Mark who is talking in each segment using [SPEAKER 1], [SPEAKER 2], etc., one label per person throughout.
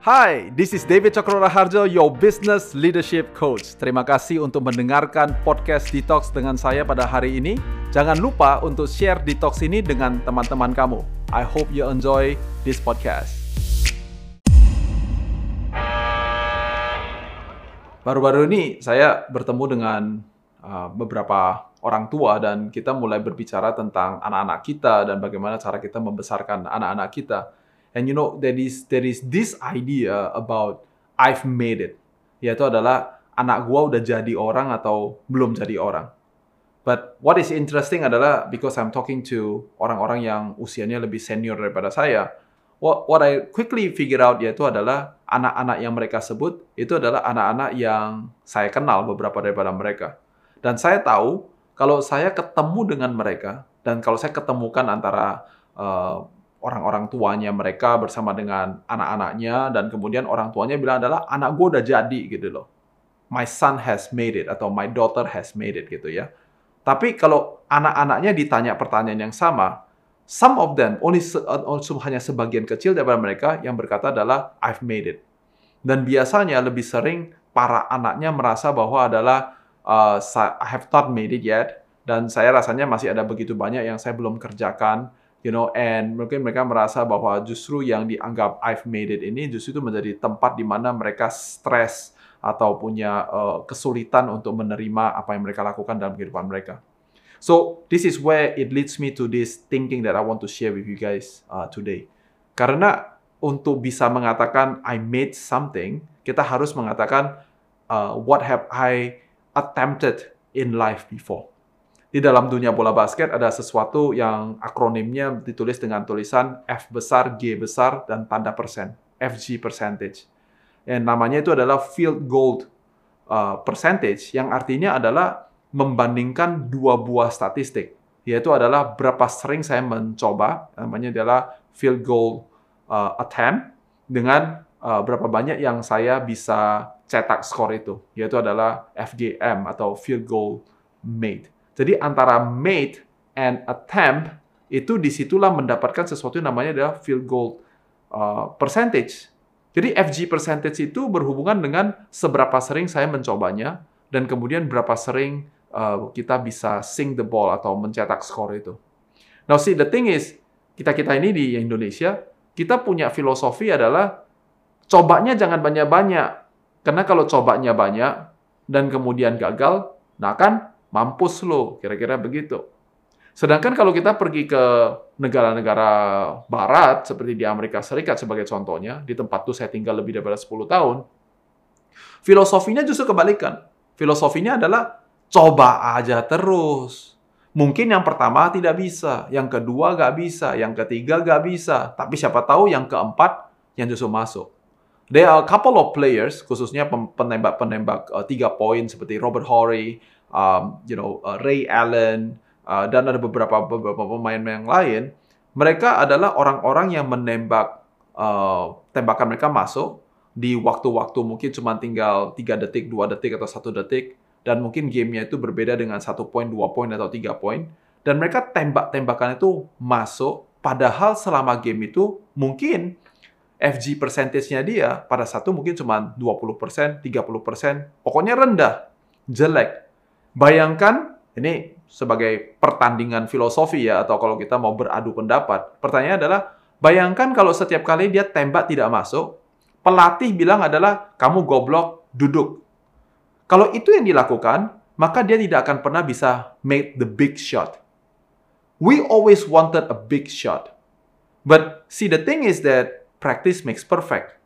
[SPEAKER 1] Hai, this is David Cokro Raharjo, your business leadership coach. Terima kasih untuk mendengarkan podcast Detox dengan saya pada hari ini. Jangan lupa untuk share Detox ini dengan teman-teman kamu. I hope you enjoy this podcast. Baru-baru ini saya bertemu dengan uh, beberapa orang tua dan kita mulai berbicara tentang anak-anak kita dan bagaimana cara kita membesarkan anak-anak kita. And you know there is there is this idea about I've made it, yaitu adalah anak gua udah jadi orang atau belum jadi orang. But what is interesting adalah because I'm talking to orang-orang yang usianya lebih senior daripada saya, what what I quickly figure out yaitu adalah anak-anak yang mereka sebut itu adalah anak-anak yang saya kenal beberapa daripada mereka. Dan saya tahu kalau saya ketemu dengan mereka dan kalau saya ketemukan antara uh, orang-orang tuanya mereka bersama dengan anak-anaknya dan kemudian orang tuanya bilang adalah anak gue udah jadi gitu loh. My son has made it atau my daughter has made it gitu ya. Tapi kalau anak-anaknya ditanya pertanyaan yang sama, some of them only also hanya sebagian kecil daripada mereka yang berkata adalah I've made it. Dan biasanya lebih sering para anaknya merasa bahwa adalah uh, I have not made it yet dan saya rasanya masih ada begitu banyak yang saya belum kerjakan you know, and mungkin mereka merasa bahwa justru yang dianggap I've made it ini justru itu menjadi tempat di mana mereka stres atau punya uh, kesulitan untuk menerima apa yang mereka lakukan dalam kehidupan mereka. So this is where it leads me to this thinking that I want to share with you guys uh, today. Karena untuk bisa mengatakan I made something, kita harus mengatakan uh, what have I attempted in life before di dalam dunia bola basket ada sesuatu yang akronimnya ditulis dengan tulisan F besar, G besar, dan tanda persen, FG percentage. yang namanya itu adalah field goal uh, percentage, yang artinya adalah membandingkan dua buah statistik, yaitu adalah berapa sering saya mencoba, namanya adalah field goal uh, attempt, dengan uh, berapa banyak yang saya bisa cetak skor itu, yaitu adalah FGM atau field goal made. Jadi antara made and attempt itu di situlah mendapatkan sesuatu yang namanya adalah field goal uh, percentage. Jadi FG percentage itu berhubungan dengan seberapa sering saya mencobanya dan kemudian berapa sering uh, kita bisa sink the ball atau mencetak skor itu. Now see the thing is kita kita ini di Indonesia kita punya filosofi adalah cobanya jangan banyak-banyak karena kalau cobanya banyak dan kemudian gagal, nah kan mampus lo, kira-kira begitu. Sedangkan kalau kita pergi ke negara-negara barat, seperti di Amerika Serikat sebagai contohnya, di tempat itu saya tinggal lebih daripada 10 tahun, filosofinya justru kebalikan. Filosofinya adalah coba aja terus. Mungkin yang pertama tidak bisa, yang kedua nggak bisa, yang ketiga nggak bisa, tapi siapa tahu yang keempat yang justru masuk. There are a couple of players, khususnya penembak-penembak uh, tiga poin seperti Robert Horry, um, you know uh, Ray Allen uh, dan ada beberapa beberapa pemain yang lain, mereka adalah orang-orang yang menembak uh, tembakan mereka masuk di waktu-waktu mungkin cuma tinggal tiga detik, dua detik atau satu detik dan mungkin gamenya itu berbeda dengan satu poin, dua poin atau tiga poin dan mereka tembak-tembakan itu masuk padahal selama game itu mungkin FG percentage-nya dia pada satu mungkin cuma 20%, 30%, pokoknya rendah, jelek. Bayangkan, ini sebagai pertandingan filosofi ya, atau kalau kita mau beradu pendapat. Pertanyaannya adalah, bayangkan kalau setiap kali dia tembak tidak masuk, pelatih bilang adalah, kamu goblok, duduk. Kalau itu yang dilakukan, maka dia tidak akan pernah bisa make the big shot. We always wanted a big shot. But see, the thing is that practice makes perfect.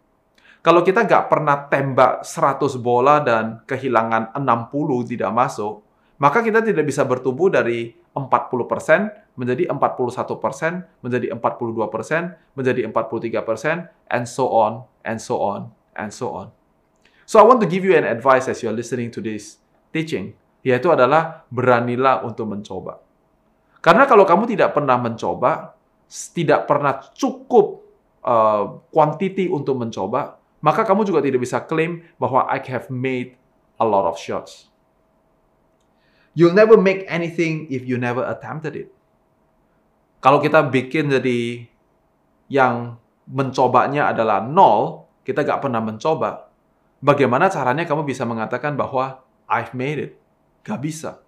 [SPEAKER 1] Kalau kita nggak pernah tembak 100 bola dan kehilangan 60 tidak masuk, maka kita tidak bisa bertumbuh dari 40% menjadi 41%, menjadi 42%, menjadi 43%, and so on, and so on, and so on. So I want to give you an advice as you're listening to this teaching, yaitu adalah beranilah untuk mencoba. Karena kalau kamu tidak pernah mencoba, tidak pernah cukup uh, quantity untuk mencoba, maka kamu juga tidak bisa klaim bahwa I have made a lot of shots. You'll never make anything if you never attempted it. Kalau kita bikin jadi yang mencobanya adalah nol, kita nggak pernah mencoba, bagaimana caranya kamu bisa mengatakan bahwa I've made it? Gak bisa.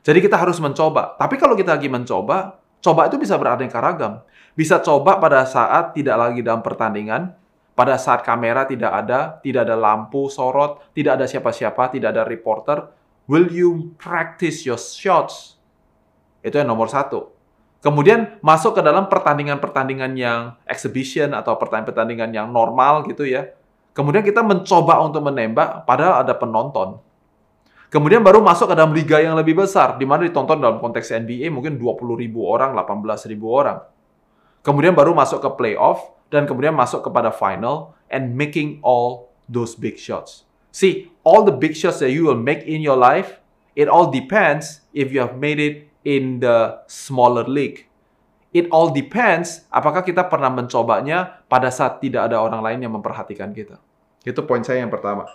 [SPEAKER 1] Jadi kita harus mencoba. Tapi kalau kita lagi mencoba, coba itu bisa beraneka ragam. Bisa coba pada saat tidak lagi dalam pertandingan, pada saat kamera tidak ada, tidak ada lampu sorot, tidak ada siapa-siapa, tidak ada reporter. Will you practice your shots? Itu yang nomor satu. Kemudian masuk ke dalam pertandingan-pertandingan yang exhibition atau pertandingan-pertandingan yang normal gitu ya. Kemudian kita mencoba untuk menembak, padahal ada penonton. Kemudian baru masuk ke dalam liga yang lebih besar, di mana ditonton dalam konteks NBA mungkin 20 ribu orang, 18 ribu orang. Kemudian baru masuk ke playoff, dan kemudian masuk kepada final, and making all those big shots. See, all the big shots that you will make in your life, it all depends if you have made it in the smaller league. It all depends apakah kita pernah mencobanya pada saat tidak ada orang lain yang memperhatikan kita. Itu poin saya yang pertama.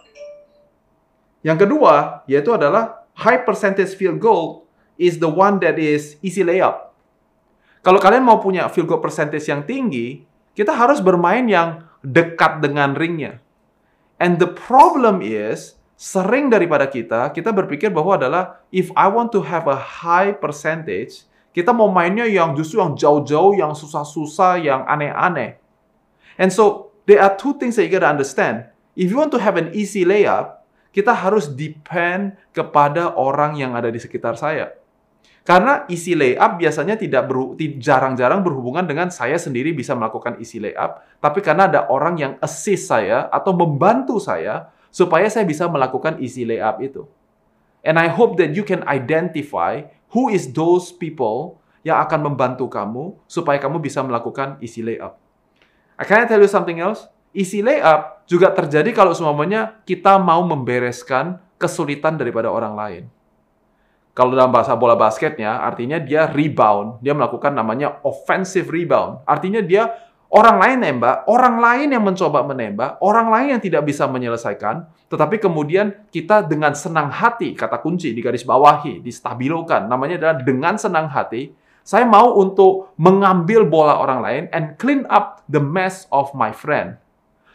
[SPEAKER 1] Yang kedua, yaitu adalah high percentage field goal is the one that is easy layup. Kalau kalian mau punya field goal percentage yang tinggi, kita harus bermain yang dekat dengan ringnya. And the problem is, sering daripada kita, kita berpikir bahwa adalah, if I want to have a high percentage, kita mau mainnya yang justru yang jauh-jauh, yang susah-susah, yang aneh-aneh. And so, there are two things that you gotta understand. If you want to have an easy layup, kita harus depend kepada orang yang ada di sekitar saya. Karena isi layup biasanya tidak jarang-jarang berhubungan dengan saya sendiri bisa melakukan isi layup, tapi karena ada orang yang assist saya atau membantu saya supaya saya bisa melakukan isi layup itu. And I hope that you can identify who is those people yang akan membantu kamu supaya kamu bisa melakukan isi layup. Can I tell you something else? isi layup juga terjadi kalau semuanya kita mau membereskan kesulitan daripada orang lain. Kalau dalam bahasa bola basketnya, artinya dia rebound. Dia melakukan namanya offensive rebound. Artinya dia orang lain nembak, orang lain yang mencoba menembak, orang lain yang tidak bisa menyelesaikan, tetapi kemudian kita dengan senang hati, kata kunci di garis bawahi, distabilokan, namanya adalah dengan senang hati, saya mau untuk mengambil bola orang lain and clean up the mess of my friend.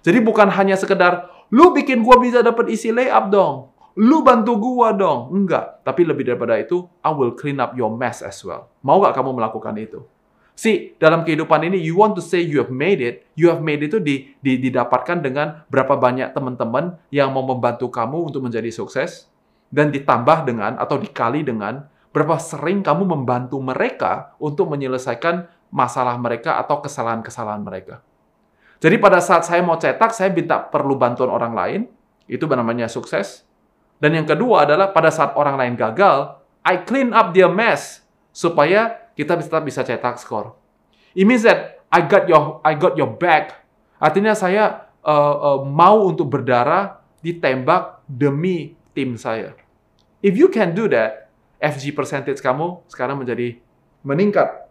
[SPEAKER 1] Jadi bukan hanya sekedar lu bikin gua bisa dapat isi layup dong. Lu bantu gua dong. Enggak. Tapi lebih daripada itu, I will clean up your mess as well. Mau gak kamu melakukan itu? Si dalam kehidupan ini, you want to say you have made it, you have made itu di, di, didapatkan dengan berapa banyak teman-teman yang mau membantu kamu untuk menjadi sukses, dan ditambah dengan atau dikali dengan berapa sering kamu membantu mereka untuk menyelesaikan masalah mereka atau kesalahan-kesalahan mereka. Jadi pada saat saya mau cetak, saya minta perlu bantuan orang lain. Itu namanya sukses. Dan yang kedua adalah pada saat orang lain gagal, I clean up their mess supaya kita tetap bisa cetak skor. It means that I got your I got your back. Artinya saya uh, uh, mau untuk berdarah ditembak demi tim saya. If you can do that, FG percentage kamu sekarang menjadi meningkat.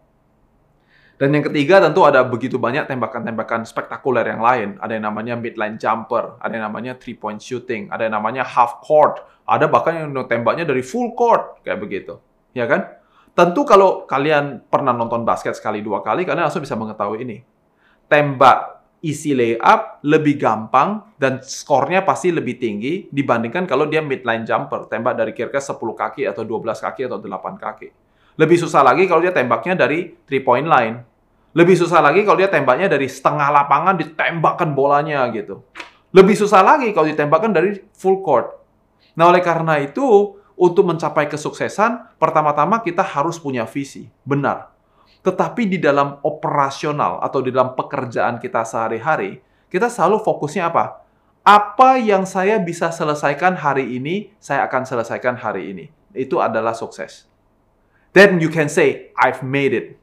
[SPEAKER 1] Dan yang ketiga tentu ada begitu banyak tembakan-tembakan spektakuler yang lain. Ada yang namanya midline jumper, ada yang namanya three point shooting, ada yang namanya half court, ada bahkan yang tembaknya dari full court kayak begitu. Ya kan? Tentu kalau kalian pernah nonton basket sekali dua kali, kalian langsung bisa mengetahui ini. Tembak isi layup lebih gampang dan skornya pasti lebih tinggi dibandingkan kalau dia midline jumper, tembak dari kira-kira 10 kaki atau 12 kaki atau 8 kaki. Lebih susah lagi kalau dia tembaknya dari three point line. Lebih susah lagi kalau dia tembaknya dari setengah lapangan ditembakkan bolanya gitu. Lebih susah lagi kalau ditembakkan dari full court. Nah, oleh karena itu, untuk mencapai kesuksesan, pertama-tama kita harus punya visi. Benar. Tetapi di dalam operasional atau di dalam pekerjaan kita sehari-hari, kita selalu fokusnya apa? Apa yang saya bisa selesaikan hari ini, saya akan selesaikan hari ini. Itu adalah sukses. Then you can say, I've made it.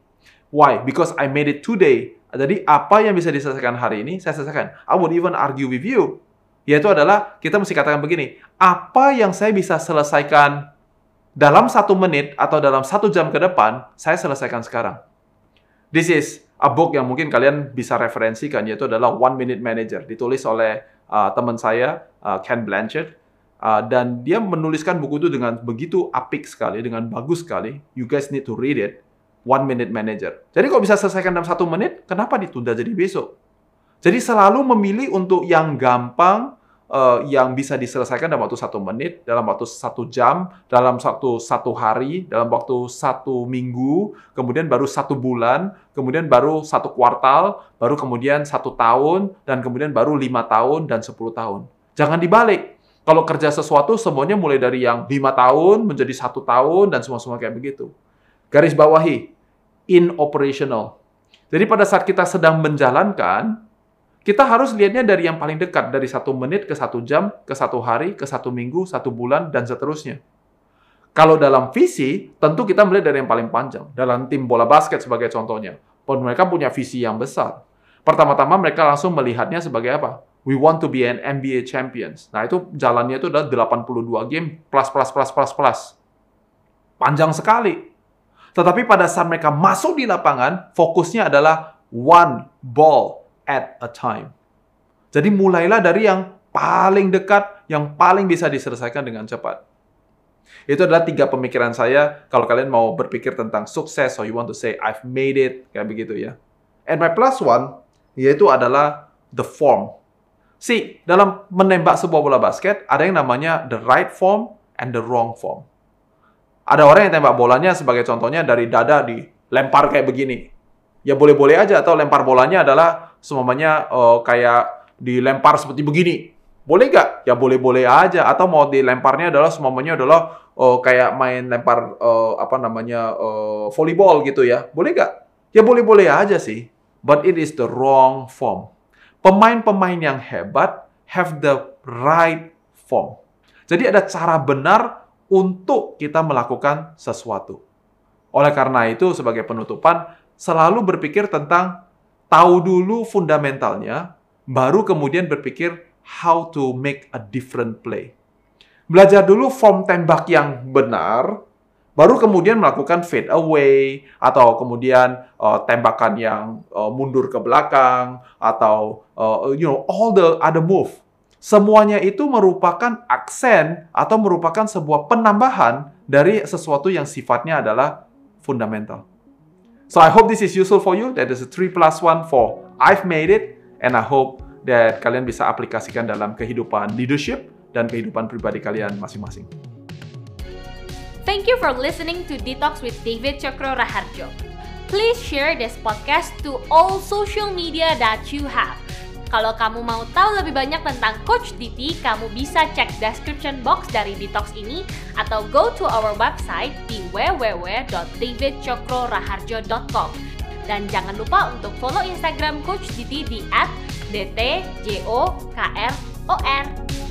[SPEAKER 1] Why? Because I made it today. Jadi apa yang bisa diselesaikan hari ini, saya selesaikan. I would even argue with you. Yaitu adalah, kita mesti katakan begini, apa yang saya bisa selesaikan dalam satu menit atau dalam satu jam ke depan, saya selesaikan sekarang. This is a book yang mungkin kalian bisa referensikan, yaitu adalah One Minute Manager. Ditulis oleh uh, teman saya, uh, Ken Blanchard. Uh, dan dia menuliskan buku itu dengan begitu apik sekali, dengan bagus sekali. You guys need to read it. One Minute Manager. Jadi kalau bisa selesaikan dalam satu menit, kenapa ditunda jadi besok? Jadi selalu memilih untuk yang gampang, uh, yang bisa diselesaikan dalam waktu satu menit, dalam waktu satu jam, dalam satu satu hari, dalam waktu satu minggu, kemudian baru satu bulan, kemudian baru satu kuartal, baru kemudian satu tahun, dan kemudian baru lima tahun dan sepuluh tahun. Jangan dibalik. Kalau kerja sesuatu semuanya mulai dari yang lima tahun menjadi satu tahun dan semua-semua kayak begitu. Garis bawahi, in operational. Jadi pada saat kita sedang menjalankan, kita harus lihatnya dari yang paling dekat, dari satu menit ke satu jam, ke satu hari, ke satu minggu, satu bulan, dan seterusnya. Kalau dalam visi, tentu kita melihat dari yang paling panjang. Dalam tim bola basket sebagai contohnya. Mereka punya visi yang besar. Pertama-tama mereka langsung melihatnya sebagai apa? We want to be an NBA champions. Nah itu jalannya itu adalah 82 game plus plus plus plus plus. Panjang sekali. Tetapi pada saat mereka masuk di lapangan, fokusnya adalah one ball at a time. Jadi mulailah dari yang paling dekat, yang paling bisa diselesaikan dengan cepat. Itu adalah tiga pemikiran saya kalau kalian mau berpikir tentang sukses, so you want to say, I've made it, kayak begitu ya. And my plus one, yaitu adalah the form. See, dalam menembak sebuah bola basket, ada yang namanya the right form and the wrong form. Ada orang yang tembak bolanya sebagai contohnya dari dada dilempar kayak begini. Ya boleh-boleh aja atau lempar bolanya adalah semuanya uh, kayak dilempar seperti begini. Boleh gak? Ya boleh-boleh aja. Atau mau dilemparnya adalah semuanya adalah uh, kayak main lempar uh, apa namanya uh, volleyball gitu ya. Boleh gak? Ya boleh-boleh aja sih. But it is the wrong form. Pemain-pemain yang hebat have the right form. Jadi ada cara benar untuk kita melakukan sesuatu. Oleh karena itu, sebagai penutupan, selalu berpikir tentang tahu dulu fundamentalnya, baru kemudian berpikir how to make a different play. Belajar dulu form tembak yang benar, baru kemudian melakukan fade away atau kemudian uh, tembakan yang uh, mundur ke belakang atau uh, you know all the other move. Semuanya itu merupakan aksen atau merupakan sebuah penambahan dari sesuatu yang sifatnya adalah fundamental. So I hope this is useful for you. That is a 3 plus 1 for I've made it. And I hope that kalian bisa aplikasikan dalam kehidupan leadership dan kehidupan pribadi kalian masing-masing.
[SPEAKER 2] Thank you for listening to Detox with David Chakro Raharjo. Please share this podcast to all social media that you have. Kalau kamu mau tahu lebih banyak tentang Coach Diti, kamu bisa cek description box dari Detox ini atau go to our website di www.davidcokroraharjo.com. Dan jangan lupa untuk follow Instagram Coach Diti di @dtjokr.or.